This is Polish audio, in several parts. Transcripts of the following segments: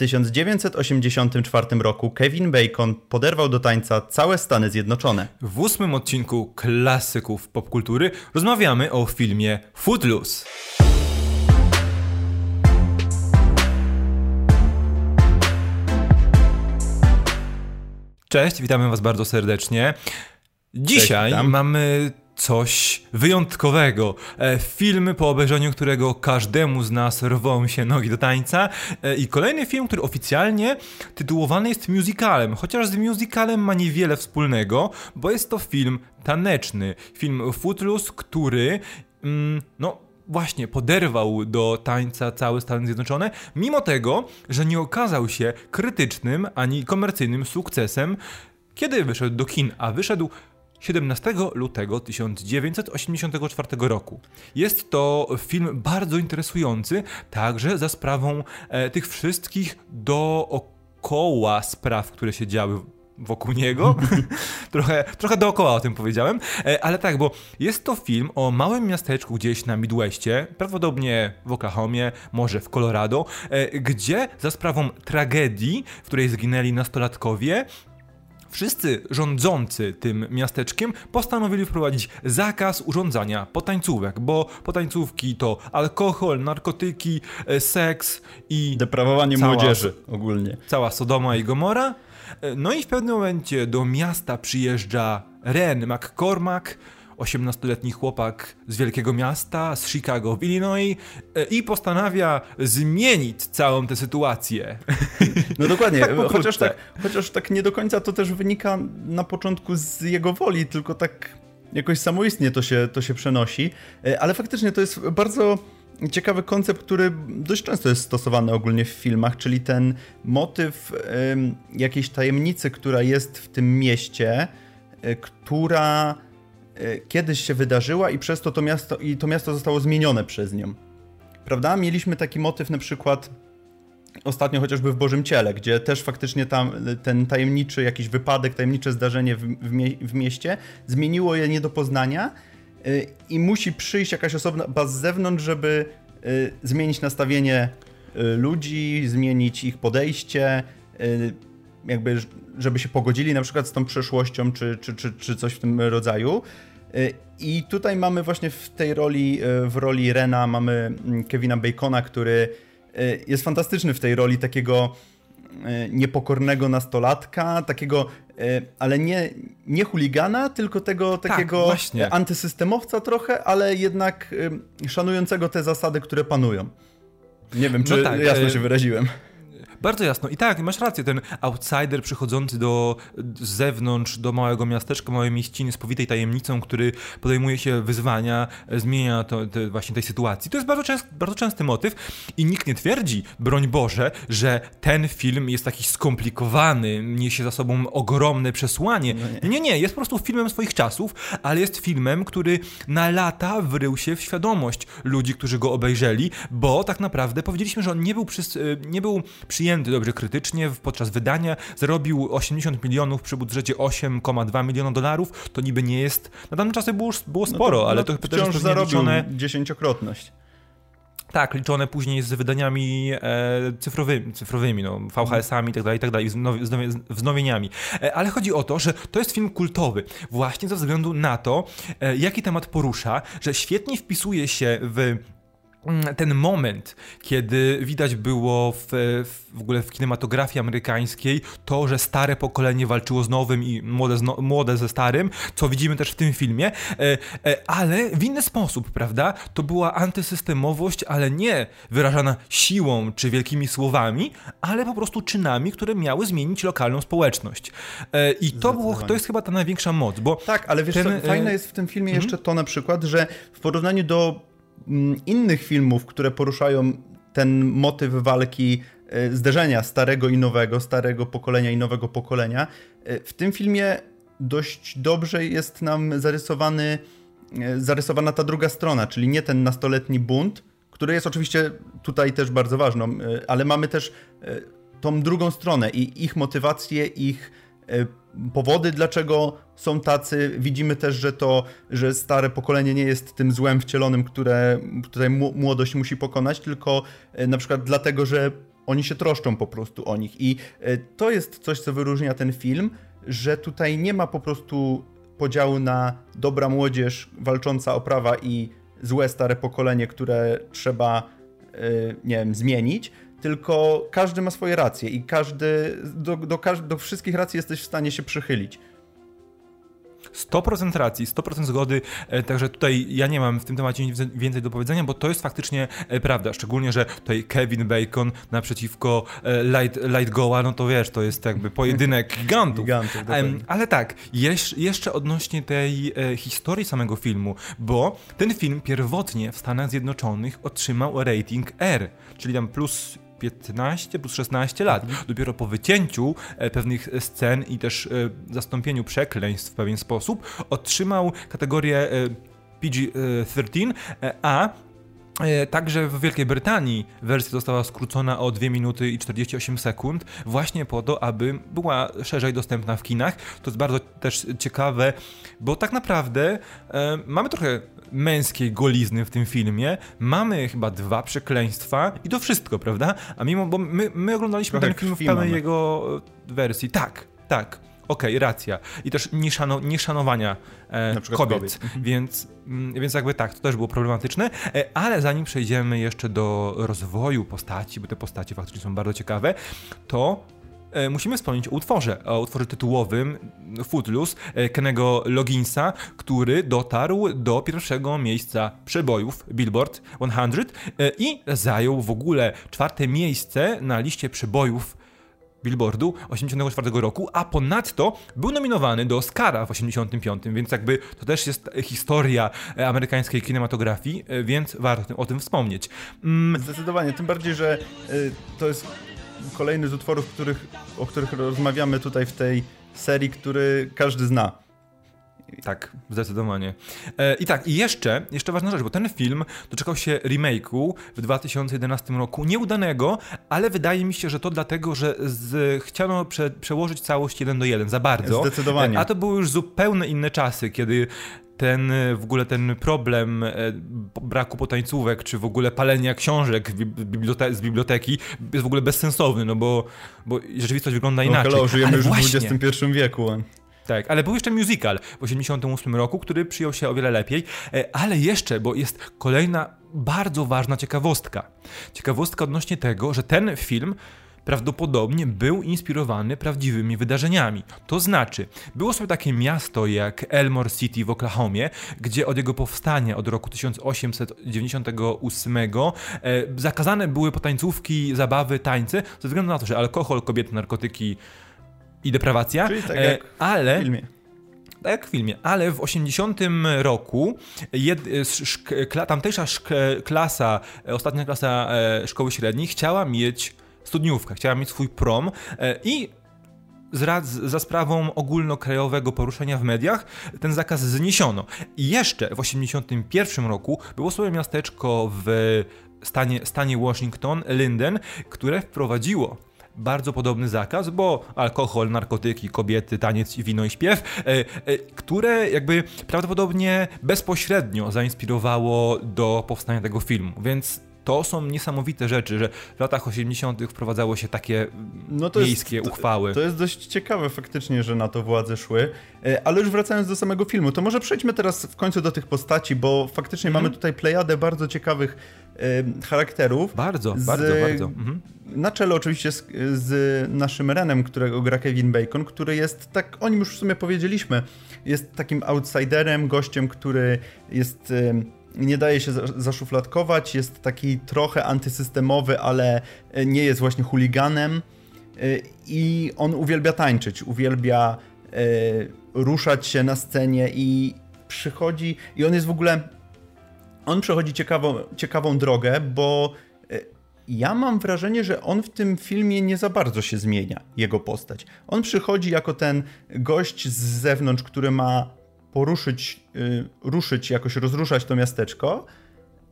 1984 roku Kevin Bacon poderwał do tańca całe Stany Zjednoczone. W ósmym odcinku klasyków popkultury rozmawiamy o filmie Footloose. Cześć, witamy Was bardzo serdecznie. Dzisiaj Cześć, mamy coś wyjątkowego. E, film, po obejrzeniu którego każdemu z nas rwą się nogi do tańca. E, I kolejny film, który oficjalnie tytułowany jest musicalem, chociaż z musicalem ma niewiele wspólnego, bo jest to film taneczny. Film Footloose, który, mm, no, właśnie poderwał do tańca całe Stany Zjednoczone, mimo tego, że nie okazał się krytycznym ani komercyjnym sukcesem, kiedy wyszedł do kin, a wyszedł 17 lutego 1984 roku. Jest to film bardzo interesujący, także za sprawą e, tych wszystkich dookoła spraw, które się działy wokół niego. trochę, trochę dookoła o tym powiedziałem, e, ale tak, bo jest to film o małym miasteczku gdzieś na Midwestie, prawdopodobnie w Oklahomie, może w Colorado, e, gdzie za sprawą tragedii, w której zginęli nastolatkowie, Wszyscy rządzący tym miasteczkiem postanowili wprowadzić zakaz urządzania potańcówek, bo potańcówki to alkohol, narkotyki, e, seks i. Deprawowanie cała, młodzieży ogólnie. Cała Sodoma i Gomora. E, no i w pewnym momencie do miasta przyjeżdża Ren McCormack 18-letni chłopak z wielkiego miasta, z Chicago w Illinois e, i postanawia zmienić całą tę sytuację. No dokładnie, tak chociaż, tak, chociaż tak nie do końca to też wynika na początku z jego woli, tylko tak jakoś samoistnie to się, to się przenosi, e, ale faktycznie to jest bardzo ciekawy koncept, który dość często jest stosowany ogólnie w filmach, czyli ten motyw jakiejś tajemnicy, która jest w tym mieście, e, która kiedyś się wydarzyła i przez to to miasto, i to miasto zostało zmienione przez nią. Prawda? Mieliśmy taki motyw na przykład ostatnio chociażby w Bożym Ciele, gdzie też faktycznie tam ten tajemniczy jakiś wypadek, tajemnicze zdarzenie w, w, mie w mieście zmieniło je nie do poznania e, i musi przyjść jakaś osoba z zewnątrz, żeby e, zmienić nastawienie ludzi, zmienić ich podejście, jakby żeby się pogodzili na przykład z tą przeszłością, czy, czy, czy, czy coś w tym rodzaju. Y, I tutaj mamy właśnie w tej roli, y, w roli Rena, mamy mm, Kevina Bacona, który y, jest fantastyczny w tej roli takiego niepokornego nastolatka, takiego, ale nie, nie chuligana, tylko tego tak, takiego właśnie. antysystemowca trochę, ale jednak szanującego te zasady, które panują. Nie wiem, czy no tak, jasno się wyraziłem. Bardzo jasno. I tak, masz rację, ten outsider przychodzący do z zewnątrz, do małego miasteczka, małej mieściny z powitej tajemnicą, który podejmuje się wyzwania, zmienia to, to właśnie tej sytuacji. To jest bardzo, częst, bardzo częsty motyw i nikt nie twierdzi, broń Boże, że ten film jest taki skomplikowany, niesie za sobą ogromne przesłanie. No nie. nie, nie, jest po prostu filmem swoich czasów, ale jest filmem, który na lata wrył się w świadomość ludzi, którzy go obejrzeli, bo tak naprawdę powiedzieliśmy, że on nie był, przy, nie był przyjęty przyjęty dobrze krytycznie. Podczas wydania zarobił 80 milionów przy budżecie 8,2 miliona dolarów. To niby nie jest. Na danym czasy było, było no sporo, no to, ale to, to też jest zarobił liczone... dziesięciokrotność. Tak, liczone później z wydaniami e, cyfrowymi, cyfrowymi, no, VHS-ami itd., itd., wznowieniami. E, ale chodzi o to, że to jest film kultowy, właśnie ze względu na to, e, jaki temat porusza, że świetnie wpisuje się w ten moment, kiedy widać było w, w ogóle w kinematografii amerykańskiej to, że stare pokolenie walczyło z nowym i młode, z no, młode ze starym, co widzimy też w tym filmie, e, e, ale w inny sposób, prawda? To była antysystemowość, ale nie wyrażana siłą czy wielkimi słowami, ale po prostu czynami, które miały zmienić lokalną społeczność. E, I to, było, to jest chyba ta największa moc, bo... Tak, ale wiesz ten, co, fajne jest w tym filmie jeszcze to na przykład, że w porównaniu do Mm, innych filmów, które poruszają ten motyw walki, e, zderzenia starego i nowego, starego pokolenia i nowego pokolenia, e, w tym filmie dość dobrze jest nam zarysowany, e, zarysowana ta druga strona, czyli nie ten nastoletni bunt, który jest oczywiście tutaj też bardzo ważną, ale mamy też tą drugą stronę i ich motywację, ich powody, dlaczego są tacy. Widzimy też, że to, że stare pokolenie nie jest tym złem wcielonym, które tutaj młodość musi pokonać, tylko e, na przykład dlatego, że oni się troszczą po prostu o nich. I e, to jest coś, co wyróżnia ten film, że tutaj nie ma po prostu podziału na dobra młodzież walcząca o prawa i złe stare pokolenie, które trzeba, e, nie wiem, zmienić, tylko każdy ma swoje racje i każdy, do, do, do wszystkich racji jesteś w stanie się przychylić. 100% racji, 100% zgody, e, także tutaj ja nie mam w tym temacie nic więcej do powiedzenia, bo to jest faktycznie e, prawda, szczególnie, że tutaj Kevin Bacon naprzeciwko e, Light, Light Goa, no to wiesz, to jest jakby pojedynek gigantów. gigantów Ale tak, jeszcze odnośnie tej historii samego filmu, bo ten film pierwotnie w Stanach Zjednoczonych otrzymał rating R, czyli tam plus 15 plus 16 lat. Mhm. Dopiero po wycięciu e, pewnych scen i też e, zastąpieniu przekleństw w pewien sposób otrzymał kategorię e, PG-13, a Także w Wielkiej Brytanii wersja została skrócona o 2 minuty i 48 sekund, właśnie po to, aby była szerzej dostępna w kinach. To jest bardzo też ciekawe, bo tak naprawdę e, mamy trochę męskiej golizny w tym filmie. Mamy chyba dwa przekleństwa i to wszystko, prawda? A mimo, bo my, my oglądaliśmy Trochę ten film w pełnej mamy. jego wersji. Tak, tak. Okej, okay, racja. I też nieszano, nieszanowania e, kobiet. kobiet. Mhm. Więc, mm, więc jakby tak, to też było problematyczne. E, ale zanim przejdziemy jeszcze do rozwoju postaci, bo te postacie faktycznie są bardzo ciekawe, to E, musimy wspomnieć o utworze, o utworze tytułowym Footloose e, Kenego Loginsa, który dotarł do pierwszego miejsca przebojów Billboard 100 e, i zajął w ogóle czwarte miejsce na liście przebojów Billboardu 84 roku, a ponadto był nominowany do Oscara w 85, więc jakby to też jest historia amerykańskiej kinematografii, więc warto o tym wspomnieć. Mm. Zdecydowanie, tym bardziej, że to jest kolejny z utworów, których, o których rozmawiamy tutaj w tej serii, który każdy zna. Tak, zdecydowanie. E, I tak, i jeszcze, jeszcze ważna rzecz, bo ten film doczekał się remake'u w 2011 roku, nieudanego, ale wydaje mi się, że to dlatego, że z, chciano prze, przełożyć całość jeden do jeden, za bardzo. Zdecydowanie. E, a to były już zupełnie inne czasy, kiedy ten w ogóle ten problem e, braku potańcówek, czy w ogóle palenia książek bibliote z biblioteki jest w ogóle bezsensowny, no bo, bo rzeczywistość wygląda no, inaczej. Hello, żyjemy Ale już właśnie, w XXI wieku. Tak, ale był jeszcze musical w 1988 roku, który przyjął się o wiele lepiej, e, ale jeszcze, bo jest kolejna bardzo ważna ciekawostka. Ciekawostka odnośnie tego, że ten film prawdopodobnie był inspirowany prawdziwymi wydarzeniami. To znaczy, było sobie takie miasto jak Elmore City w Oklahomie, gdzie od jego powstania od roku 1898 e, zakazane były potańcówki, zabawy, tańce, ze względu na to, że alkohol, kobiety, narkotyki i deprawacja. Czyli tak e, jak ale, w filmie tak jak w filmie, ale w 80 roku jed, szk, tamtejsza szk, klasa, ostatnia klasa e, szkoły średniej chciała mieć studniówkę, chciała mieć swój prom e, i za sprawą ogólnokrajowego poruszenia w mediach ten zakaz zniesiono. I jeszcze w 1981 roku było sobie miasteczko w stanie, stanie Washington, Linden, które wprowadziło bardzo podobny zakaz, bo alkohol, narkotyki, kobiety, taniec, wino i śpiew, e, e, które jakby prawdopodobnie bezpośrednio zainspirowało do powstania tego filmu. Więc to są niesamowite rzeczy, że w latach 80. wprowadzało się takie no miejskie jest, uchwały. To, to jest dość ciekawe faktycznie, że na to władze szły. E, ale już wracając do samego filmu, to może przejdźmy teraz w końcu do tych postaci, bo faktycznie mm. mamy tutaj plejadę bardzo ciekawych charakterów. Bardzo, z, bardzo, bardzo. Mhm. Na czele oczywiście z, z, naszym Renem, którego gra Kevin Bacon, który jest, tak o nim już w sumie powiedzieliśmy, jest takim outsiderem, gościem, który jest... Nie daje się zaszufladkować, jest taki trochę antysystemowy, ale e, nie jest właśnie chuliganem e, i on uwielbia tańczyć, uwielbia e, ruszać się na scenie i przychodzi i on jest w ogóle on przechodzi ciekawą, ciekawą drogę, bo ja mam wrażenie, że on w tym filmie nie za bardzo się zmienia, jego postać. On przychodzi jako ten gość z zewnątrz, który ma poruszyć, y, ruszyć, jakoś rozruszać to miasteczko,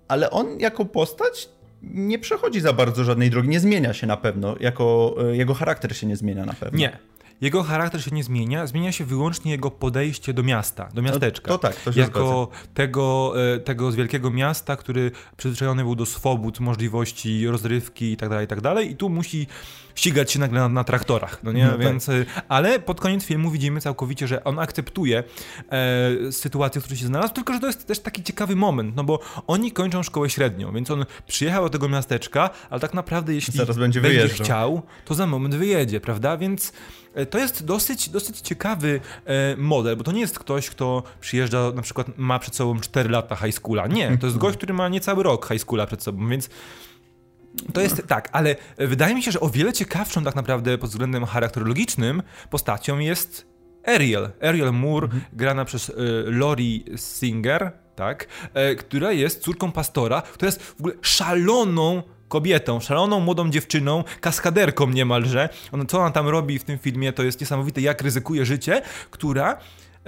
ale on jako postać nie przechodzi za bardzo żadnej drogi, nie zmienia się na pewno, jako y, jego charakter się nie zmienia na pewno. Nie. Jego charakter się nie zmienia, zmienia się wyłącznie jego podejście do miasta, do miasteczka. To, to tak, to się Jako tego, e, tego z wielkiego miasta, który przyzwyczajony był do swobód, możliwości rozrywki itd., tak itd. Tak I tu musi ścigać się nagle na, na traktorach, no nie? No, tak. Więc, tak. Ale pod koniec filmu widzimy całkowicie, że on akceptuje e, sytuację, w której się znalazł, tylko że to jest też taki ciekawy moment, no bo oni kończą szkołę średnią, więc on przyjechał do tego miasteczka, ale tak naprawdę jeśli Zaraz będzie, będzie chciał, to za moment wyjedzie, prawda? Więc to jest dosyć, dosyć ciekawy e, model, bo to nie jest ktoś, kto przyjeżdża, na przykład ma przed sobą 4 lata high schoola. Nie, to jest gość, który ma niecały rok high schoola przed sobą, więc to jest tak, ale wydaje mi się, że o wiele ciekawszą tak naprawdę pod względem charakterologicznym postacią jest Ariel. Ariel Moore, mhm. grana przez y, Lori Singer, tak, y, która jest córką pastora, która jest w ogóle szaloną kobietą, szaloną młodą dziewczyną, kaskaderką niemalże. Ona, co ona tam robi w tym filmie, to jest niesamowite, jak ryzykuje życie, która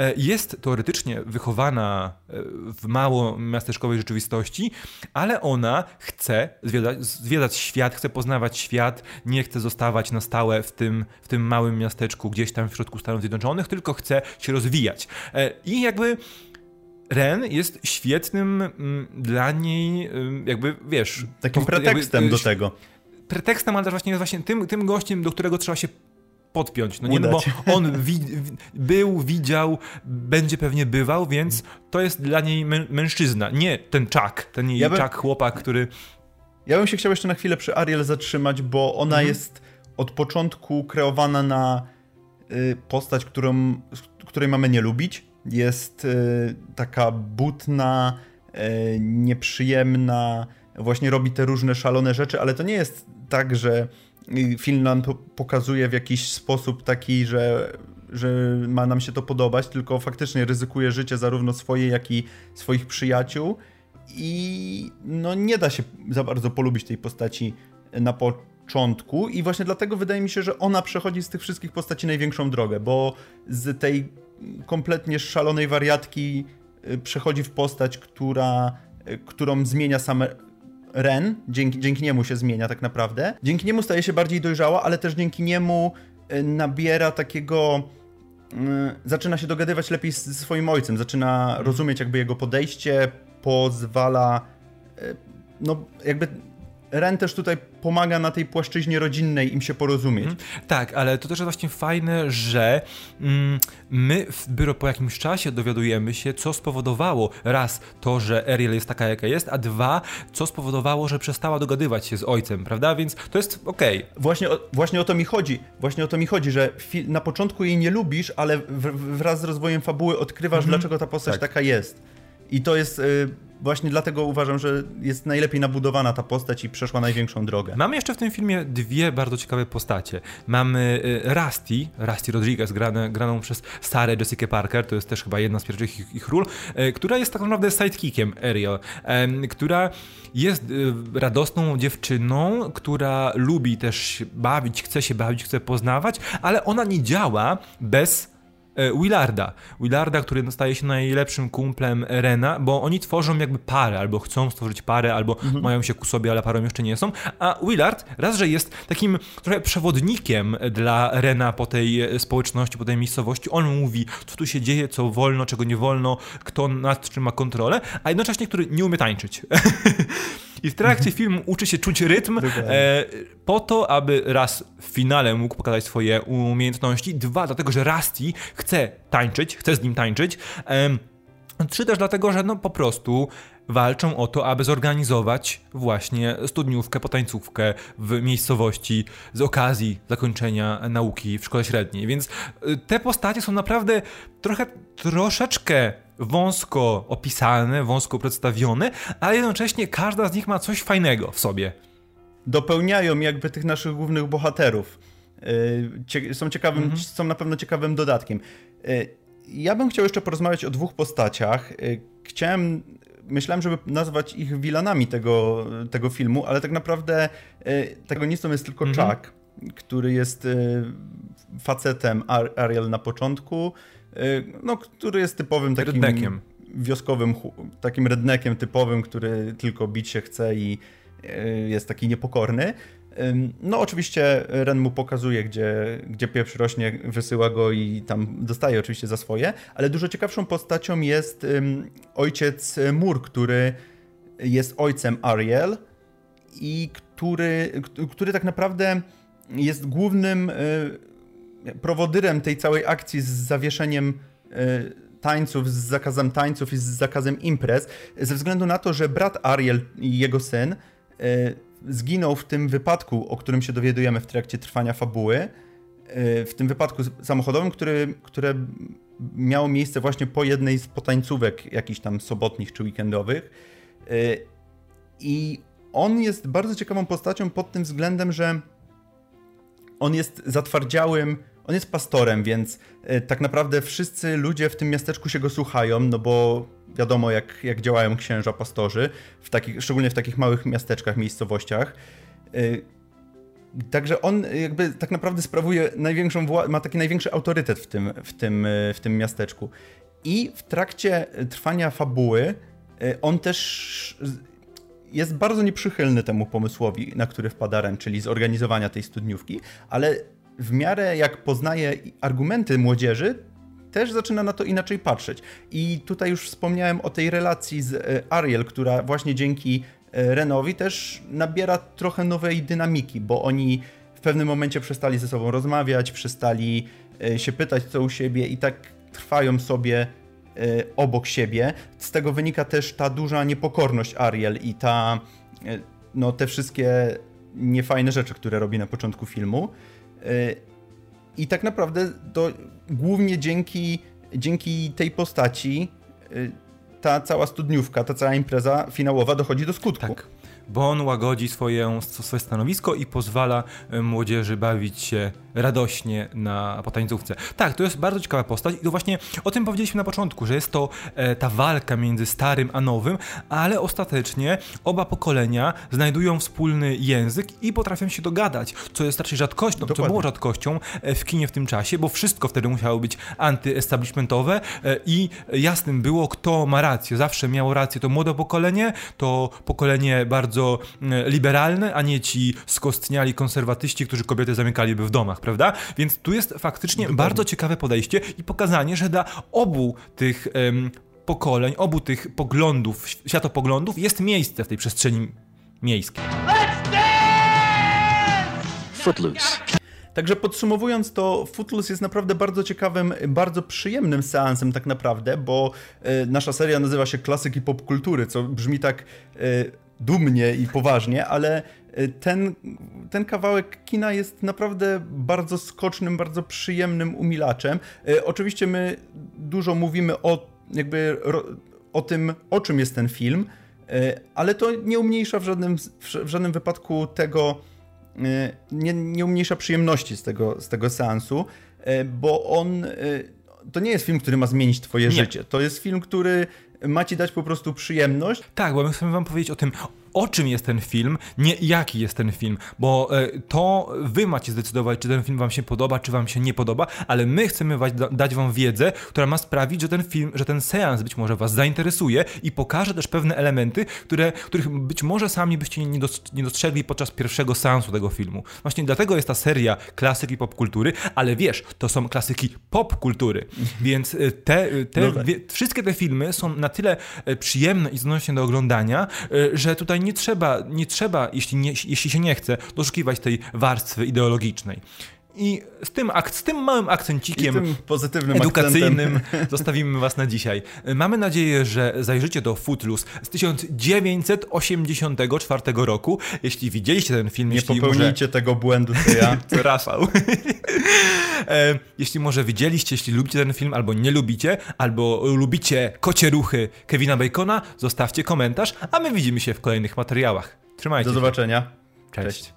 E, jest teoretycznie wychowana e, w mało miasteczkowej rzeczywistości, ale ona chce zwiedzać, zwiedzać, świat, chce poznawać świat, nie chce zostawać na stałe w tym, w tym małym miasteczku gdzieś tam w środku Stanów Zjednoczonych, tylko chce się rozwijać. E, I jakby Ren jest świetnym mm, dla niej, jakby wiesz. Takim pretekstem jakby, do tego. Pretekstem, ale też właśnie jest właśnie tym, tym gościem, do którego trzeba się podpiąć. No nie, no bo on wi był, widział, będzie pewnie bywał, więc to jest dla niej mę mężczyzna, nie ten czak, ten jej ja czak chłopak, który... Ja bym się chciał jeszcze na chwilę przy Ariel zatrzymać, bo ona mhm. jest od początku kreowana na y, postać, którą, której mamy nie lubić. Jest y, taka butna, y, nieprzyjemna, właśnie robi te różne szalone rzeczy, ale to nie jest tak, że film nam pokazuje w jakiś sposób taki, że, że ma nam się to podobać, tylko faktycznie ryzykuje życie zarówno swoje, jak i swoich przyjaciół. I no nie da się za bardzo polubić tej postaci na początku i właśnie dlatego wydaje mi się, że ona przechodzi z tych wszystkich postaci największą drogę, bo z tej kompletnie szalonej wariatki y, przechodzi w postać, która, y, którą zmienia same Ren, dzięki, dzięki niemu się zmienia tak naprawdę. Dzięki niemu staje się bardziej dojrzała, ale też dzięki niemu y, nabiera takiego. zaczyna się dogadywać lepiej z, swoim ojcem, zaczyna rozumieć jakby jego podejście, pozwala. no, jakby Ren też tutaj pomaga na tej płaszczyźnie rodzinnej im się porozumieć. Mm, tak, ale to też jest właśnie fajne, że mm, my dopiero po jakimś czasie dowiadujemy się, co spowodowało raz to, że Ariel jest taka, jaka jest, a dwa, co spowodowało, że przestała dogadywać się z ojcem, prawda? Więc to jest okej. Okay. Właśnie, o, właśnie o to mi chodzi. Właśnie o to mi chodzi, że na początku jej nie lubisz, ale wraz z rozwojem fabuły odkrywasz, mhm. dlaczego ta postać tak. taka jest. I to jest y, właśnie dlatego uważam, że jest najlepiej nabudowana ta postać i przeszła największą drogę. Mamy jeszcze w tym filmie dwie bardzo ciekawe postacie. Mamy y, Rusty, Rusty Rodriguez, grane, graną przez starę Jessica Parker, to jest też chyba jedna z pierwszych ich, ich ról, y, która jest tak naprawdę sidekickiem Ariel, która jest radosną dziewczyną, która lubi też bawić, chce się bawić, chce poznawać, ale ona nie działa bez Willarda. Willarda, który staje się najlepszym kumplem Rena, bo oni tworzą jakby parę, albo chcą stworzyć parę, albo mhm. mają się ku sobie, ale parą jeszcze nie są. A Willard raz, że jest takim trochę przewodnikiem dla Rena po tej społeczności, po tej miejscowości. On mówi, co tu się dzieje, co wolno, czego nie wolno, kto nad czym ma kontrolę, a jednocześnie, który nie umie tańczyć. I w trakcie filmu uczy się czuć rytm e, po to, aby raz w finale mógł pokazać swoje umiejętności, dwa, dlatego, że Rusty chce tańczyć, chce z nim tańczyć, trzy też dlatego, że no po prostu walczą o to, aby zorganizować właśnie studniówkę, potańcówkę w miejscowości z okazji zakończenia nauki w szkole średniej. Więc e, te postacie są naprawdę trochę, troszeczkę wąsko opisane, wąsko przedstawione, ale jednocześnie każda z nich ma coś fajnego w sobie. Dopełniają jakby tych naszych głównych bohaterów. Y, są ciekawym, mhm. są na pewno ciekawym dodatkiem. Y, ja bym chciał jeszcze porozmawiać o dwóch postaciach. Y, chciałem, myślałem, żeby nazwać ich wilanami tego, tego filmu, ale tak naprawdę tego nistą jest tylko mhm. Chuck, który jest facetem Ariel na początku, Y, no, który jest typowym takim redneckiem. wioskowym, takim rednekiem typowym, który tylko bić się chce i y, jest taki niepokorny. Y, No oczywiście Ren mu pokazuje, gdzie, gdzie pieprz rośnie, wysyła go i tam dostaje oczywiście za swoje, ale dużo ciekawszą postacią jest ojciec Mur, który jest ojcem Ariel i który, który tak naprawdę jest głównym e, prowodyrem tej całej akcji z zawieszeniem e, tańców, z zakazem tańców i z zakazem imprez, ze względu na to, że brat Ariel i jego syn e, zginął w tym wypadku, o którym się dowiadujemy w trakcie trwania fabuły, w tym wypadku samochodowym, który, które miało miejsce właśnie po jednej z potańcówek jakichś tam sobotnich czy weekendowych. I on jest bardzo ciekawą postacią pod tym względem, że on jest zatwardziałym, on jest pastorem, więc e, tak naprawdę wszyscy ludzie w tym miasteczku się go słuchają, no bo wiadomo jak, jak działają księża pastorzy, w takich, szczególnie w takich małych miasteczkach, miejscowościach. E, także on jakby tak naprawdę sprawuje największą ma taki największy autorytet w tym, w tym, w tym miasteczku. I w trakcie trwania fabuły on też jest bardzo nieprzychylny temu pomysłowi, na który wpada Ren, czyli zorganizowania tej studniówki, ale w miarę jak poznaje argumenty młodzieży, też zaczyna na to inaczej patrzeć. I tutaj już wspomniałem o tej relacji z e, Ariel, która właśnie dzięki e, Renowi też nabiera trochę nowej dynamiki, bo oni w pewnym momencie przestali ze sobą rozmawiać, przestali e, się pytać co u siebie i tak trwają sobie obok siebie. Z tego wynika też ta duża niepokorność Ariel i ta, no, te wszystkie niefajne rzeczy, które robi na początku filmu. Y, I tak naprawdę to głównie dzięki, dzięki tej postaci ta cała studniówka, ta cała impreza finałowa dochodzi do skutku. Tak bo on łagodzi swoje, swoje stanowisko i pozwala młodzieży bawić się radośnie na potańcówce. Tak, to jest bardzo ciekawa postać i to właśnie o tym powiedzieliśmy na początku, że jest to e, ta walka między starym a nowym, ale ostatecznie oba pokolenia znajdują wspólny język i potrafią się dogadać, co jest raczej rzadkością, Dokładnie. co było rzadkością e, w kinie w tym czasie, bo wszystko wtedy musiało być antyestablishmentowe e, i jasnym było, kto ma rację. Zawsze miało rację to młode pokolenie, to pokolenie bardzo e, liberalne, a nie ci skostniali konserwatyści, którzy kobiety zamykaliby w domach prawda? Więc tu jest faktycznie Dokładnie. bardzo ciekawe podejście i pokazanie, że dla obu tych um, pokoleń, obu tych poglądów, światopoglądów jest miejsce w tej przestrzeni miejskiej. Footloose. Także podsumowując to, Footloose jest naprawdę bardzo ciekawym, bardzo przyjemnym seansem tak naprawdę, bo y, nasza seria nazywa się Klasyki Popkultury, co brzmi tak y, dumnie i poważnie, ale y, ten, ten kawałek kina jest naprawdę bardzo skocznym, bardzo przyjemnym umilaczem. Y, oczywiście my dużo mówimy o jakby o tym, o czym jest ten film, y, ale to nie umniejsza w żadnym, w żadnym wypadku tego, nie, nie umniejsza przyjemności z tego, z tego seansu, bo on to nie jest film, który ma zmienić twoje nie. życie. To jest film, który ma ci dać po prostu przyjemność. Tak, bo my chcemy wam powiedzieć o tym, o czym jest ten film, nie jaki jest ten film, bo e, to wy macie zdecydować, czy ten film wam się podoba, czy wam się nie podoba, ale my chcemy dać wam wiedzę, która ma sprawić, że ten film, że ten seans być może was zainteresuje i pokaże też pewne elementy, które, których być może sami byście nie dostrzegli podczas pierwszego seansu tego filmu. Właśnie dlatego jest ta seria klasyki popkultury, ale wiesz, to są klasyki popkultury, więc e, te, e, te no tak. wie, wszystkie te filmy są na tyle przyjemne i znośnie do oglądania, że tutaj nie trzeba, nie trzeba jeśli, nie, jeśli się nie chce, doszukiwać tej warstwy ideologicznej. I z tym, z tym małym akcencikiem tym pozytywnym edukacyjnym akcentem. zostawimy Was na dzisiaj. Mamy nadzieję, że zajrzycie do Footloose z 1984 roku. Jeśli widzieliście ten film, nie jeśli popełnijcie może... tego błędu, to ja. to Rafał. e, jeśli może widzieliście, jeśli lubicie ten film, albo nie lubicie, albo lubicie kocie ruchy Kevina Bacona, zostawcie komentarz, a my widzimy się w kolejnych materiałach. Trzymajcie Do zobaczenia. Cześć. Cześć.